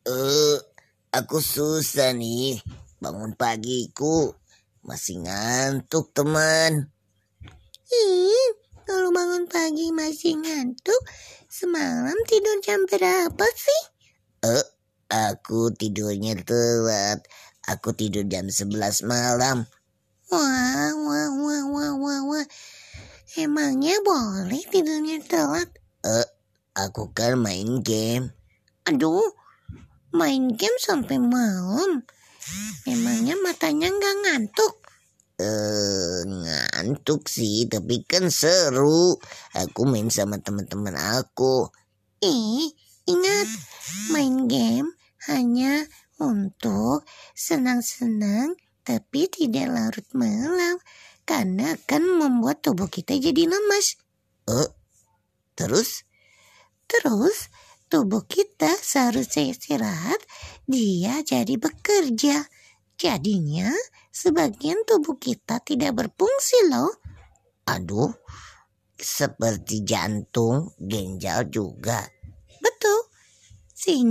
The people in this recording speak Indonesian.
Eh, aku susah nih bangun pagiku. Masih ngantuk, teman. Ih, kalau bangun pagi masih ngantuk, semalam tidur jam berapa sih? Eh, aku tidurnya telat. Aku tidur jam 11 malam. Wah, wah, wah, wah, wah, wah. Emangnya boleh tidurnya telat? Eh, aku kan main game. Aduh, main game sampai malam. Memangnya matanya nggak ngantuk? Eh, ngantuk sih, tapi kan seru. Aku main sama teman-teman aku. Ih, ingat, main game hanya untuk senang-senang tapi tidak larut malam karena akan membuat tubuh kita jadi lemas. Eh, terus? Terus tubuh kita seharusnya istirahat, dia jadi bekerja. Jadinya sebagian tubuh kita tidak berfungsi loh. Aduh, seperti jantung, ginjal juga. Betul. Sehingga